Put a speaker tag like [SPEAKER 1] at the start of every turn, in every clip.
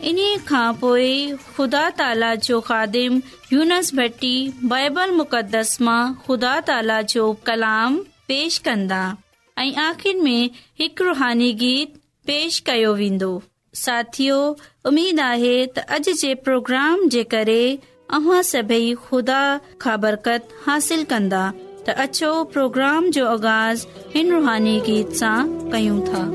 [SPEAKER 1] इन्हीअ खां पोइ ख़ुदा ताला जो ख़ादिम यूनस भट्टी बाइबल ख़ुदा ताला जो कलाम पेश कंदा आख़िर में रुहानी गीत पेश कयो वेंदो साथियो उमीद आहे त अॼ जे प्रोग्राम जे करे अभी ख़ुदा खां बरकत हासिल कंदा त अछो प्रोग्राम जो आगाज़ हिन रुहानी गीत सां कयूं था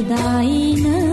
[SPEAKER 1] जुदाई न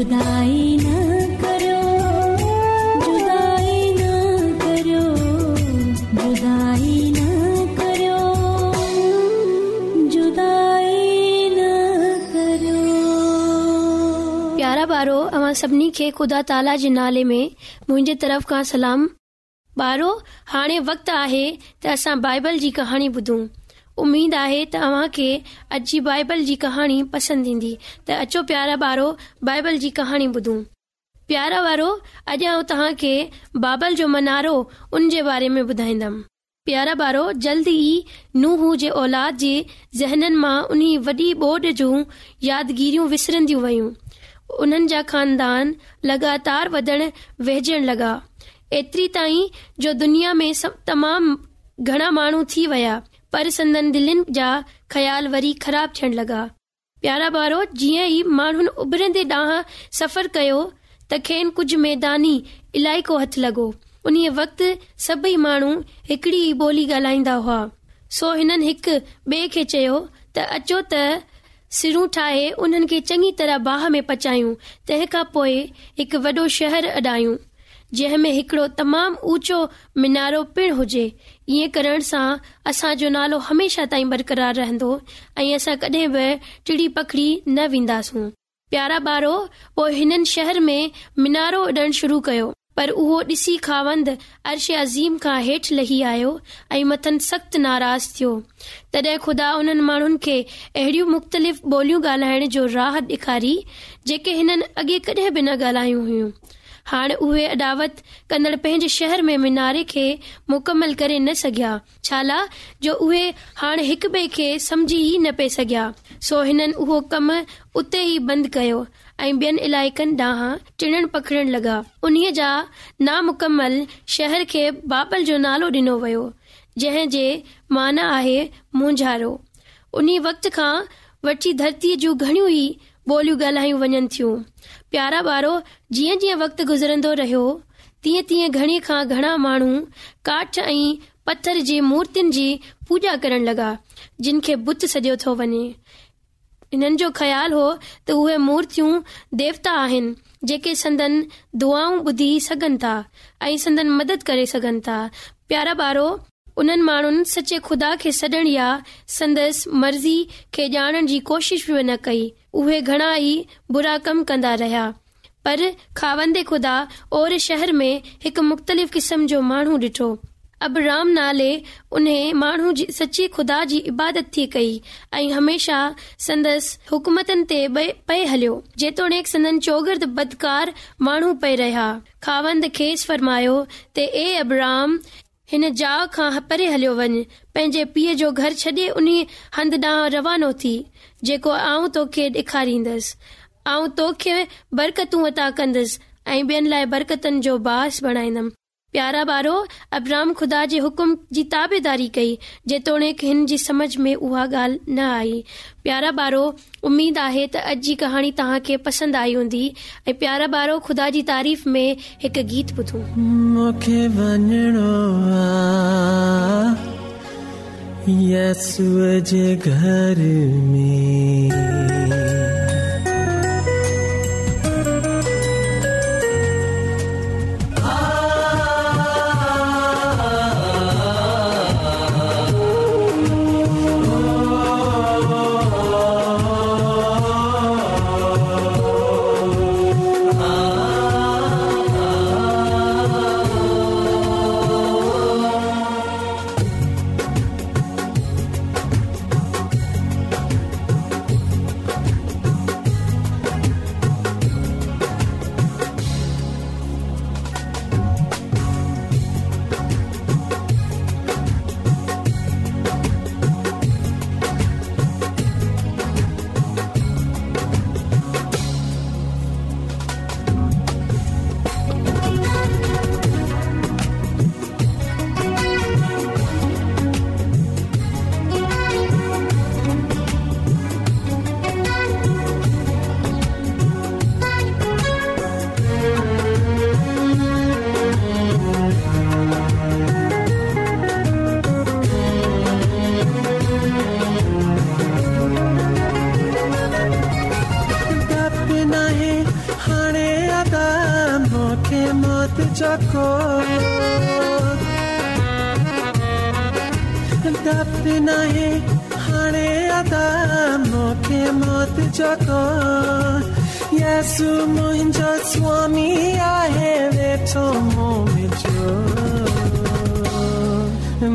[SPEAKER 1] प्यारा ॿारो अवां
[SPEAKER 2] सभिनी खे ख़ुदा ताला जे नाले में मुंहिंजे तरफ़ खां सलाम ॿारो हाणे वक़्तु आहे त असां बाइबल जी कहाणी ॿुधूं उमीद आहे तव्हां खे अॼु जी बाइबल जी कहाणी पसंदि ईंदी त अचो प्यारा ॿारो बाइबल जी कहाणी ॿुधूं प्यारा वारो अॼु आऊं तव्हां खे बाबल जो मनारो उन जे बारे में ॿुधाईंदुमि प्यारा ॿारो जल्द ई नूह जे औलाद जे ज़हननि मां उन वॾी बोड जूं यादगिरियूं विसरंदियूं वयूं उन्हनि जा खानदान लगातार वधण वेहिजणु लॻा एतिरी ताईं जो दुनिया में तमामु घणा माण्हू थी विया पर संदन दिलिन जा ख़्याल वरी ख़राब थियण लगा प्यारा बारो जीअं ई माण्हुनि उभरंदे ॾांहुं सफ़र कयो त खेनि कुझु मैदानी इलाइको हथ लॻो उन वक़्त सभई माण्हू हिकड़ी ई ॿोली ॻाल्हाईंदा हुआ सो हिननि हिकु ॿिए खे चयो त अचो त सिरूं ठाहे उन्हनि खे चङी तरह बाह में पचायूं तंहिंखां पोइ हिकु वॾो शहर अॾायूं जंहिं में हिकड़ो तमामु ऊचो मीनारो पिण हुजे ईअं करण सां असांजो नालो हमेशा ताईं बरक़रार रहंदो ऐं असां कडहिं बि टिड़ी पखड़ी न वेंदासूं प्यारा ॿारो पोइ हिननि शहर में मीनारो उॾण शुरू कयो पर उहो ॾिसी खावंद अर्श अज़ीम खां हेठि लही आयो ऐं मथनि सख़्त नाराज़ थियो तॾहिं खुदा उन्हनि माण्हुनि खे अहिड़ियूं मुख़्तलिफ़ ॿोलियूं ॻाल्हाइण जो राह ॾेखारी जेके हिननि अॻे कॾहिं बि न ॻाल्हायूं हुयूं हाणे उहे अडावत कंदड़ पंहिंजे शहर में मीनारे खे मुकमल करे न सघिया छाला जो उहे हाणे हिक बे खे समझी ई न पे सघिया सो हिननि उहो कम उते ई बंदि कयो ऐं ॿियनि इलाइकनि ॾांहुं टिड़न पकड़नि लॻा उन जा नामुकमल शहर खे बाबल जो नालो ॾिनो वियो जंहिं जे माना आहे मुंझारो उन वक़्त खां वठी धरतीअ जूं घणियूं ई ॿोलियूं ॻाल्हायूं वञनि थियूं प्यारा ॿारो जीअं जीअं वक़्तु गुज़रंदो रहियो तीअं तीअं घणी खां घणा माण्हू कांच ऐं पत्थर जी मूर्तियुनि जी पूजा करण लॻा जिन खे बुत सॼो थो वञे हिननि जो ख़्यालु हो त उहे मूर्तियूं देवता आहिनि जेके संदन दुआऊं ॿुधी सघनि था ऐं संदन मदद करे सघनि था प्यारा ॿारो उन्हनि माण्हुनि सचे खुदा खे सॾण या संदसि मर्ज़ी खे ॼाणण जी कोशिश बि न कई उहे घणा ई बुरा कम कंदा रहिया पर खावंदे खुदा ओर शहर में हिकु मुख़्तलिफ़ क़िस्म जो माण्हू डि॒ठो अबराम नाले उन माण्हू जी खुदा जी इबादत थी कई ऐं हमेशा संदस हुकूमत ते पए हलियो जेतोणीक सदन चोगर बदकार माण्हू पे रहिया खावंद खेस फरमायो ते ए अबराम हिन जाउ खां परे हलियो वञ पंहिंजे पीउ जो घर छॾे उन हंद ॾांहुं रवानो थी जेको आऊं तोखे ॾेखारींदसि आऊं तोखे बरकतूं अता कंदसि ऐं ॿियनि लाइ बरकतनि जो बास बणाईंदमि प्यारा ॿारो अब्राम ख़ुदा जे हुकुम जी ताबेदारी कई जेतोणीक हिन जी समझ में उहा सम्झ न आई प्यारा ॿारो उमेद आहे त अॼु जी कहाणी तव्हां खे पसंदि आई हूंदी ऐं प्यारा ॿारो ख़ुदा जी तारीफ़ में हिकु गीत ॿुधो
[SPEAKER 3] घर में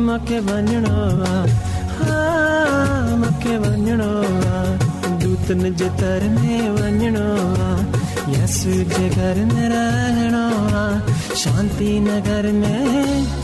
[SPEAKER 3] मूंखे वञिणो आहे मूंखे वञिणो आहे जूतनि जे दर में वञिणो आहे रहिणो आहे शांती नगर में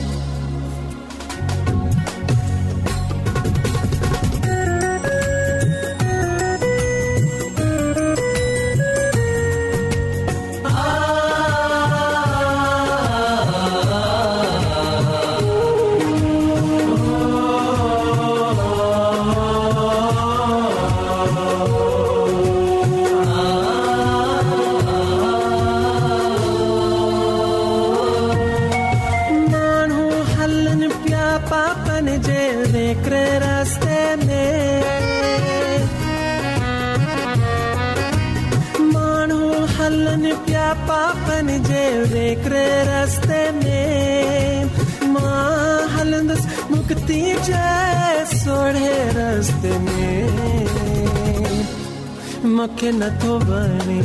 [SPEAKER 3] नथो वणे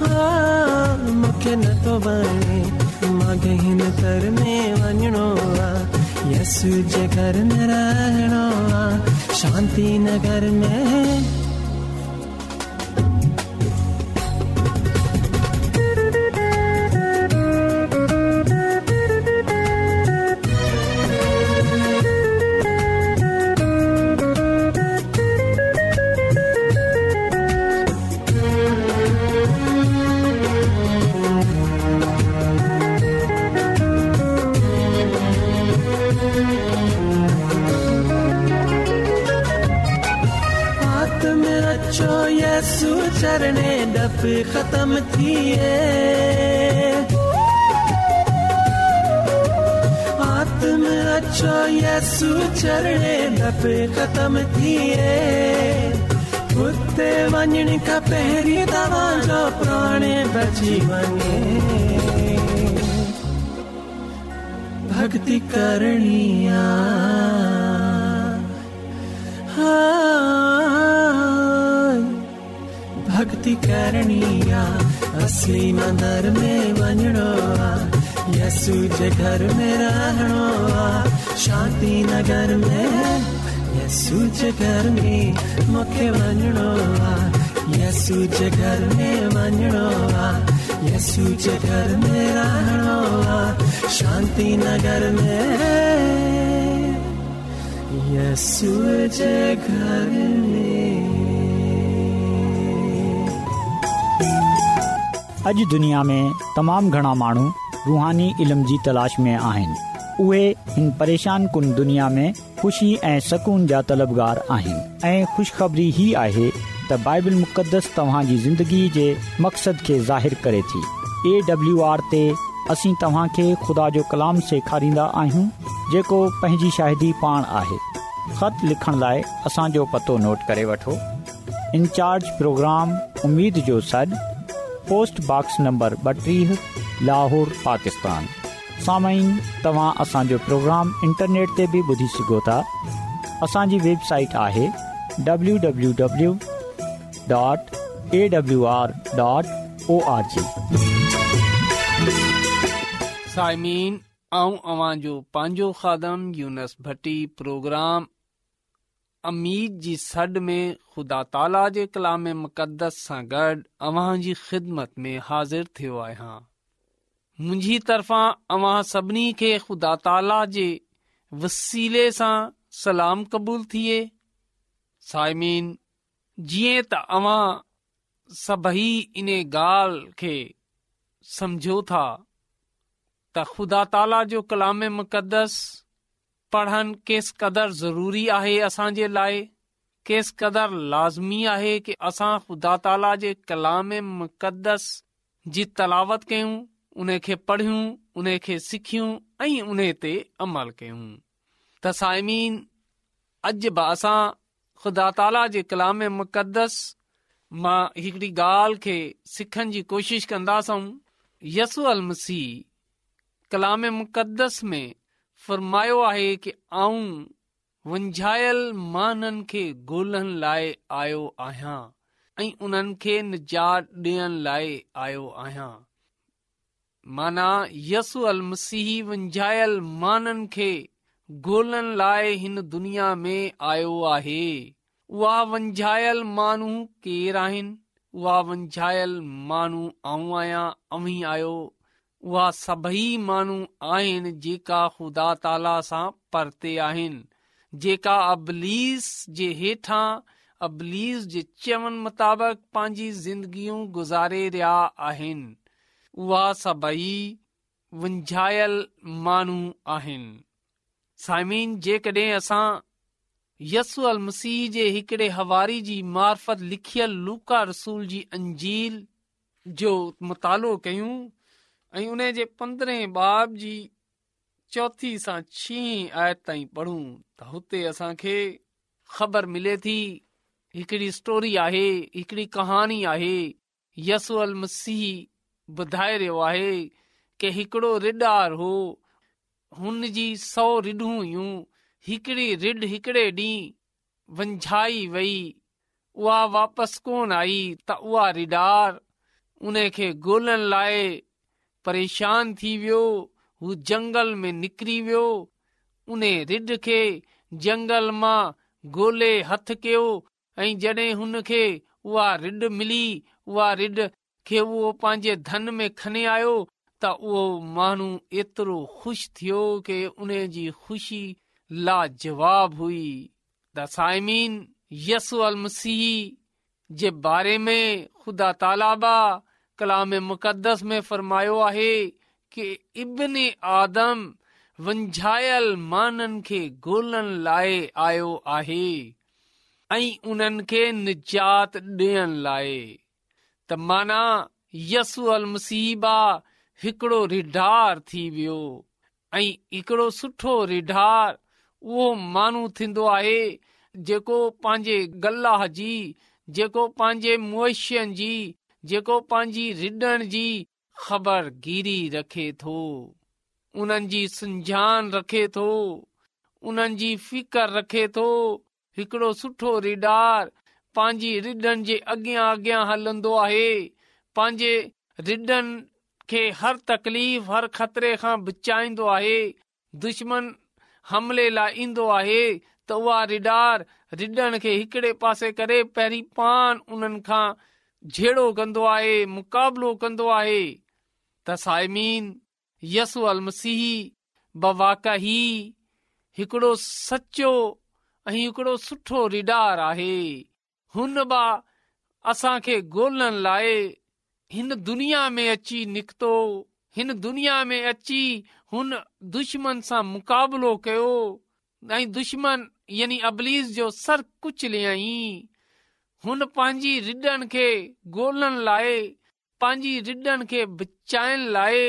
[SPEAKER 3] हा मूंखे नथो वणे मूंखे हिन घर में वञिणो आहे रहणो आहे शांती नगर में करणे दपे ख़तम थिए हुते वञण खां पहिरीं तव्हांजो प्राणे बची वञे भक्ति करणी हाँ, भक्ति करणी असली मंदर में वञणो आहे यसू जे घर में रहणो
[SPEAKER 4] अॼु दुनिया में तमामु घणा माण्हू रुहानी इल्म जी तलाश में आहिनि उहे परेशान कुन दुनिया में ख़ुशी ऐं सुकून जा तलबगार आहिनि ऐं ख़ुशख़बरी ई आहे त बाइबिल मुक़दस तव्हांजी ज़िंदगी जे मक़सद खे ज़ाहिर करे थी ए डब्लू आर ते असीं तव्हांखे ख़ुदा जो कलाम सेखारींदा आहियूं जेको पंहिंजी शाहिदी पाण आहे ख़त लिखण लाइ असांजो पतो नोट करे वठो इनचार्ज प्रोग्राम उमेद जो सॾु पोस्ट बॉक्स नंबर ॿटीह लाहौर पाकिस्तान سامعین تمہاں اساں جو پروگرام انٹرنیٹ تے بھی بدھی سکو تھا اساں جی
[SPEAKER 5] ویب سائٹ آہے www.awr.org سائمین آؤں اواں جو پانجو خادم یونس بھٹی پروگرام امید جی سڈ میں خدا تعالی جے کلام مقدس سا گڈ اواں جی خدمت میں حاضر تھیو آہاں मुंहिंजी तरफ़ा अवां सभिनी खे ख़ुदा ताला जे वसीले सां सलाम क़बूल थिए सायमीन जीअं त अव्हां सभेई इन ॻाल्हि खे समझो था त ख़ुदा ताला जो कलाम मुक़दस पढ़नि केस कदुरु ज़रूरी आहे असां जे लाइ केस कदुरु लाज़मी आहे की असां ख़ुदा ताला जे कलाम मुक़दस जी तलावत कयूं उन खे पढ़ियूं उन खे सिखियूं ऐं उन ते अमल कयूं त साइमीन अॼु बि असां ख़ुदा ताला जे कलाम मुक़दस मां हिकिड़ी ॻाल्हि खे सिखण जी कोशिश कंदासूं यसू यस अलसी कलाम मुक़दस में फ़रमायो आहे की आऊं वंझायल माननि खे ॻोल्हण लाइ आयो आहियां ऐं उन्हनि खे निजात ॾियण लाइ आयो आहियां माना यसू अल मसीह वंञायल माननि खे गोल्हनि लाइ हिन दुनिया में आयो आहे उहा वंञायल माण्हू केरु आहिनि उहा वंझायल माण्हू आऊं आया अव्हीं आयो उहा सभई माण्हू आहिनि जेका ख़ुदा ताला सां परते आहिनि जेका अबलीस जे हेठां अबलीस जे चवण मुताबिक़ पंहिंजी ज़िंदगियूं गुज़ारे रहिया आहिनि उहा सभई वञायल माण्हू आहिनि साइमिन जेकॾहिं असां यसूअल मसीह जे हिकिड़े हवारी जी मार्फत लिखियल लूका रसूल जी अंजील जो मुतालो कयूं ऐं उन जे पंद्रहें बाब जी चौथी सां छह आयत ताईं पढ़ूं त हुते असांखे ख़बर मिले थी हिकिड़ी स्टोरी आहे हिकिड़ी कहाणी आहे यसू अल मसीह ॿुधाए रहियो आहे कि हिकिड़ो रिडार हो हुनजी सौ रिढ़ी रिड हिकड़े ॾींहुं वंझाई वेई उहा वापसि कोन आई त उहा रिडार उन खे गोलण लाइ परेशान थी वियो हू जंगल में निकिरी वियो उन रिड खे जंगल मां गोले हथ कयो ऐं जॾहिं उहा रिड मिली उहा रिड उहो पंहिंजे धन में खने आयो त उहो माण्हू एतिरो खु़शि थियो के उन जी ख़ुशी लाजवाब हुई मसीह जे बारे में खुदा तालाबा कलाम मुक़दस में फरमायो आहे की इब्न आदम वंझायल माननि खे गोलण लाइ आयो आहे ऐं उन्हनि खे निजात ॾियण लाइ त माना यसू अल मुसीबा हिकिड़ो रिढार थी वियो ऐं हिकिड़ो सुठो रिढार उहो माण्हू थींदो आहे जेको पंहिंजे गला जी जेको पंहिंजे मुशियनि जी जेको पंहिंजी रिडण जी ख़बर गिरी रखे थो उन्हनि जी सुञाण रखे थो उन्हनि जी फिकर रखे थो हिकिड़ो सुठो रिडार पंहिंजी रिडन जे अॻियां अॻियां हलंदो आहे पंहिंजे रिडन खे हर तकलीफ़ हर ख़तरे खां बिचाईंदो आहे दुश्मन हमले लाइ ईंदो आहे त उहा रिडार रिडन खे हिकड़े पासे करे पहिरीं पान उन्हनि खां झेड़ो कंदो आहे मुकाबलो कंदो आहे त साइमीन यसू अल मसीह बवाका बवाकाही हिकड़ो सचो ऐं हिकड़ो सुठो रिडार आहे हुन बि असांखे गोलण लाइ हिन दुनिया में अची निकितो हिन दुनिया में अची हुन दुश्मन सां मुकाबलो कयो ऐं दुश्मन यानी अबलीस जो सर कुझु लाईं हुन पंहिंजी रिॾनि खे لائے लाइ पंहिंजी रिडनि खे बचाइण लाइ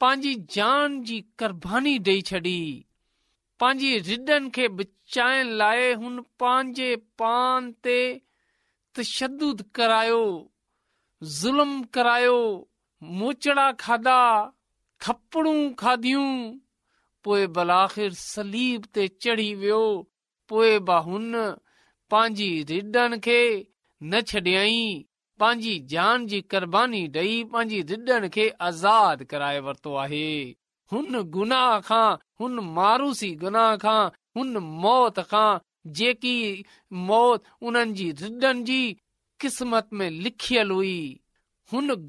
[SPEAKER 5] पंहिंजी जान जी क़बानी ॾेई छॾी पंहिंजी रिॾनि खे बि चाइण लाइ हुन पंहिंजे पान ते तश्दुद करायो ज़ुल्म करायो मोचड़ा खाधा थपड़ू खाधियूं पोइ बलाखिर सलीब ते चढ़ी वियो पोइ हुन पंहिंजी रिॾनि खे न छॾी जान जी क़ुर्बानी ॾेई पंहिंजी रिॾनि खे आज़ाद कराए वरितो आहे हुन गुनाह खां हुन मारूसी गुनाह खां हुन मौत खां जेकी मोतन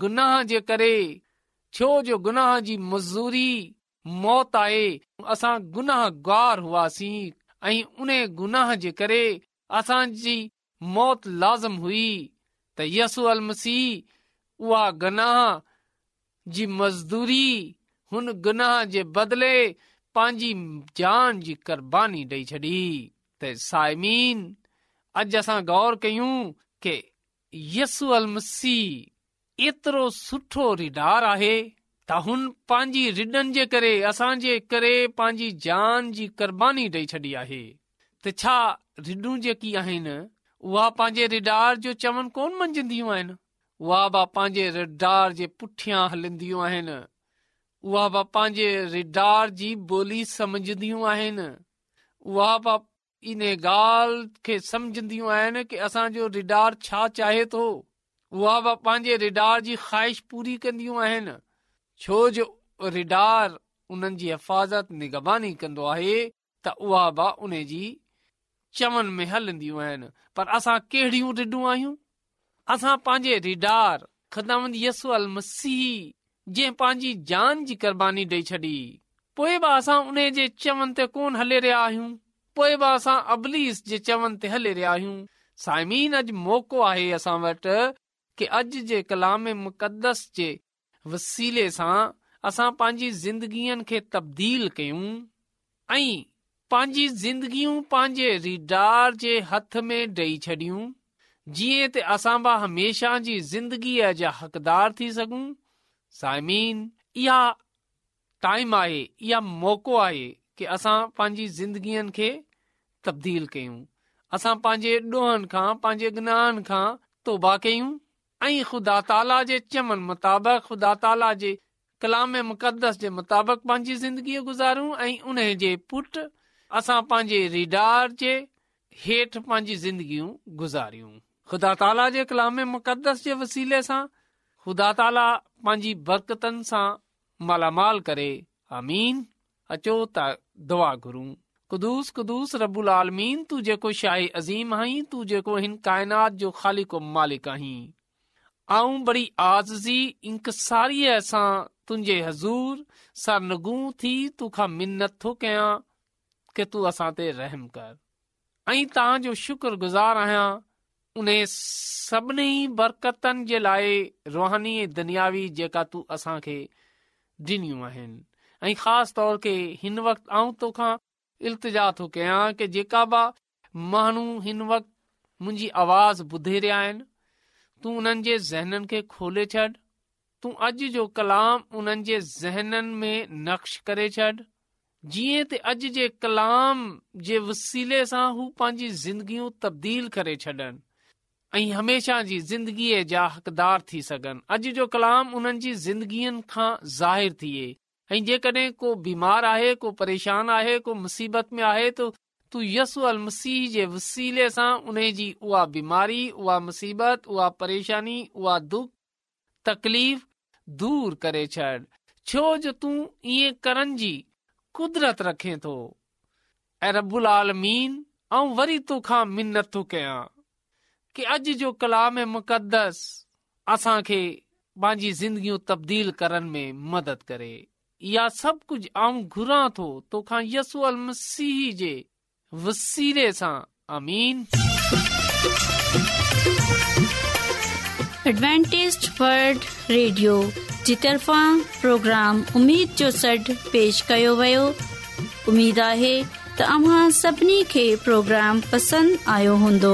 [SPEAKER 5] गुनाह जे करे गुनाह गार हुआसीं ऐं उन गुनाह जे करे असांजी मौत लाज़िम हुई त यसू अल गुनाह जी मज़दूरी हुन गुनाह जे बदिले पंहिंजी जान जी क़ुर्बानी ॾेई छॾी त साइमीन अॼु असां गौर कयूं के अल मस्सी एतिरो सुठो रिडार आहे त हुन पंहिंजी रिडनि जे करे असांजे करे पंहिंजी जान जी क़ुर्बानी ॾेई छॾी आहे त छा रिडूं जेकी आहिनि उहा पंहिंजे रिडार जो चवनि कोन मंझंदियूं आहिनि उहा बि पंहिंजे रिडार जे पुठियां हलंदियूं आहिनि उहा बि पंहिंजे रिडार जी ॿोली समझंदियूं आहिनि उहा बि इन ॻाल्हि खे समझंदियूं आहिनि की असांजो रिडार छा चाहे थो उहा बि पंहिंजे रिडार जी ख़्वाहिश पूरी कंदियूं आहिनि छो जो रिडार उन्हनि जी हिफ़ाज़त निगबानी कंदो आहे त उहा बि उन जी चवन में हलंदियूं आहिनि पर असां कहिड़ियूं रिडूं आहियूं असां पंहिंजे रिडार जंहिंी जान जी क़ुर्बानी ॾेई छॾी पोएं बि असां उन जे चवन ते कोन हले रहिया आहियूं पोइ बि असां अबलीस जे चवन ते हले रहिया आहियूं सायमी अॼु मौक़ो आहे असां वटि कि अॼु जे कलाम मुक़दस जे वसीले सां असां पांजी ज़िंदगीअ खे तब्दील कयूं ऐं पांजी ज़िंदगियूं पंहिंजे रीडार जे हथ में डई छडि॒यूं जीअं त असां बि हमेशा जी ज़िंदगीअ हक़दार थी सघूं साइमीन इहा टाइम आहे इया मौक़ो आहे कि असां पंहिंजी जिंदगियुनि खे तबदील कयूं असां पांजे कयूं ख़ुदा ख़ुदा ताला जे कलाम मुक़दस जे मुताबिक़ पांजी ज़िंदगी गुज़ारियूं ऐं उन जे पुट असां पंहिंजे रिडार जे हेठी ज़िंदगियूं गुज़ारियूं ख़ुदा ताला जे कलाम मुक़दस जे वसीले सां खुदा ताला पंहिंजी बरकताल करे मालिक आहीं ऐं बड़ी आज़ीसारीअ सां तुंहिंजे हज़ूर सां नगुं थी तो खां मिनत थो कयां के तू असां ते रहम कर ऐं तव्हां जो शुक्रगुज़ार आहियां उन सभिनी बरक़तनि जे लाइ रोहानी दुनियावी जेका तूं असां खे ॾिनियूं आहिनि ऐं ख़ासि तौर ते हिन वक़्तु आउं तोखा इल्तिजा थो कयां की जेका बि माण्हू हिन वक़्तु मुंहिंजी आवाज़ ॿुधे रहिया आहिनि तू उन्हनि जे ज़हननि खे खोले छॾ तूं अॼु जो कलाम उन्हनि जे ज़हननि में नक़्श करे छॾ जीअं त अॼु जे कलाम जे वसीले सां हू पंहिंजी ज़िंदगियूं तब्दील करे छॾनि ऐं हमेशा जी ज़िंदगीअ जा हक़दार थी सघनि अॼु जो कलाम उन्हनि जी ज़िंदगीअ खां ज़ाहिर थिए ऐं जेकॾहिं को बीमार आहे को परेशान आहे को मुसीबत में आहे त तू यसू मसीह जे वसीले सां उन जी उहा बीमारी उहा मुसीबत उहा परेशानी उहा दुख तकलीफ़ दूर करे छॾ छो जो तूं ईअं करण जी क़ुदरत रखे थो ऐं रबुलालमीन ऐं वरी तोखां मिनत थो कयां कि अॼु जो कलाम मुक़दस असां खे पंहिंजी ज़िंदगियूं तब्दील करण में मदद करे इहा सभु कुझु आऊं घुरां थो तोखा यसू अल मसीह जे वसीले सां अमीन
[SPEAKER 6] वर्ल्ड रेडियो जी तरफ़ा प्रोग्राम उमेद जो सॾु पेश कयो वियो उमेदु आहे त अव्हां प्रोग्राम पसंदि आयो हूंदो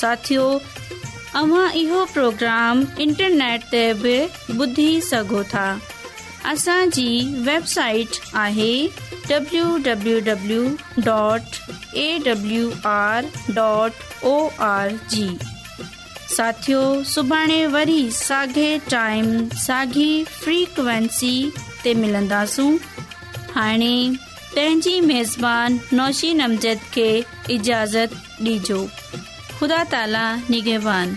[SPEAKER 6] साथियो अव्हां इहो प्रोग्राम इंटरनेट ते भी बुधी सघो था असांजी वेबसाइट आहे W W dot A W R dot O R G साथियो सुभाणे वरी साॻे टाइम साॻी फ्रीक्वेंसी ते मिलंदासूं हाणे पंहिंजी मेज़बान नौशी नमज़द खे इजाज़त ॾिजो خدا تعالی نگہبان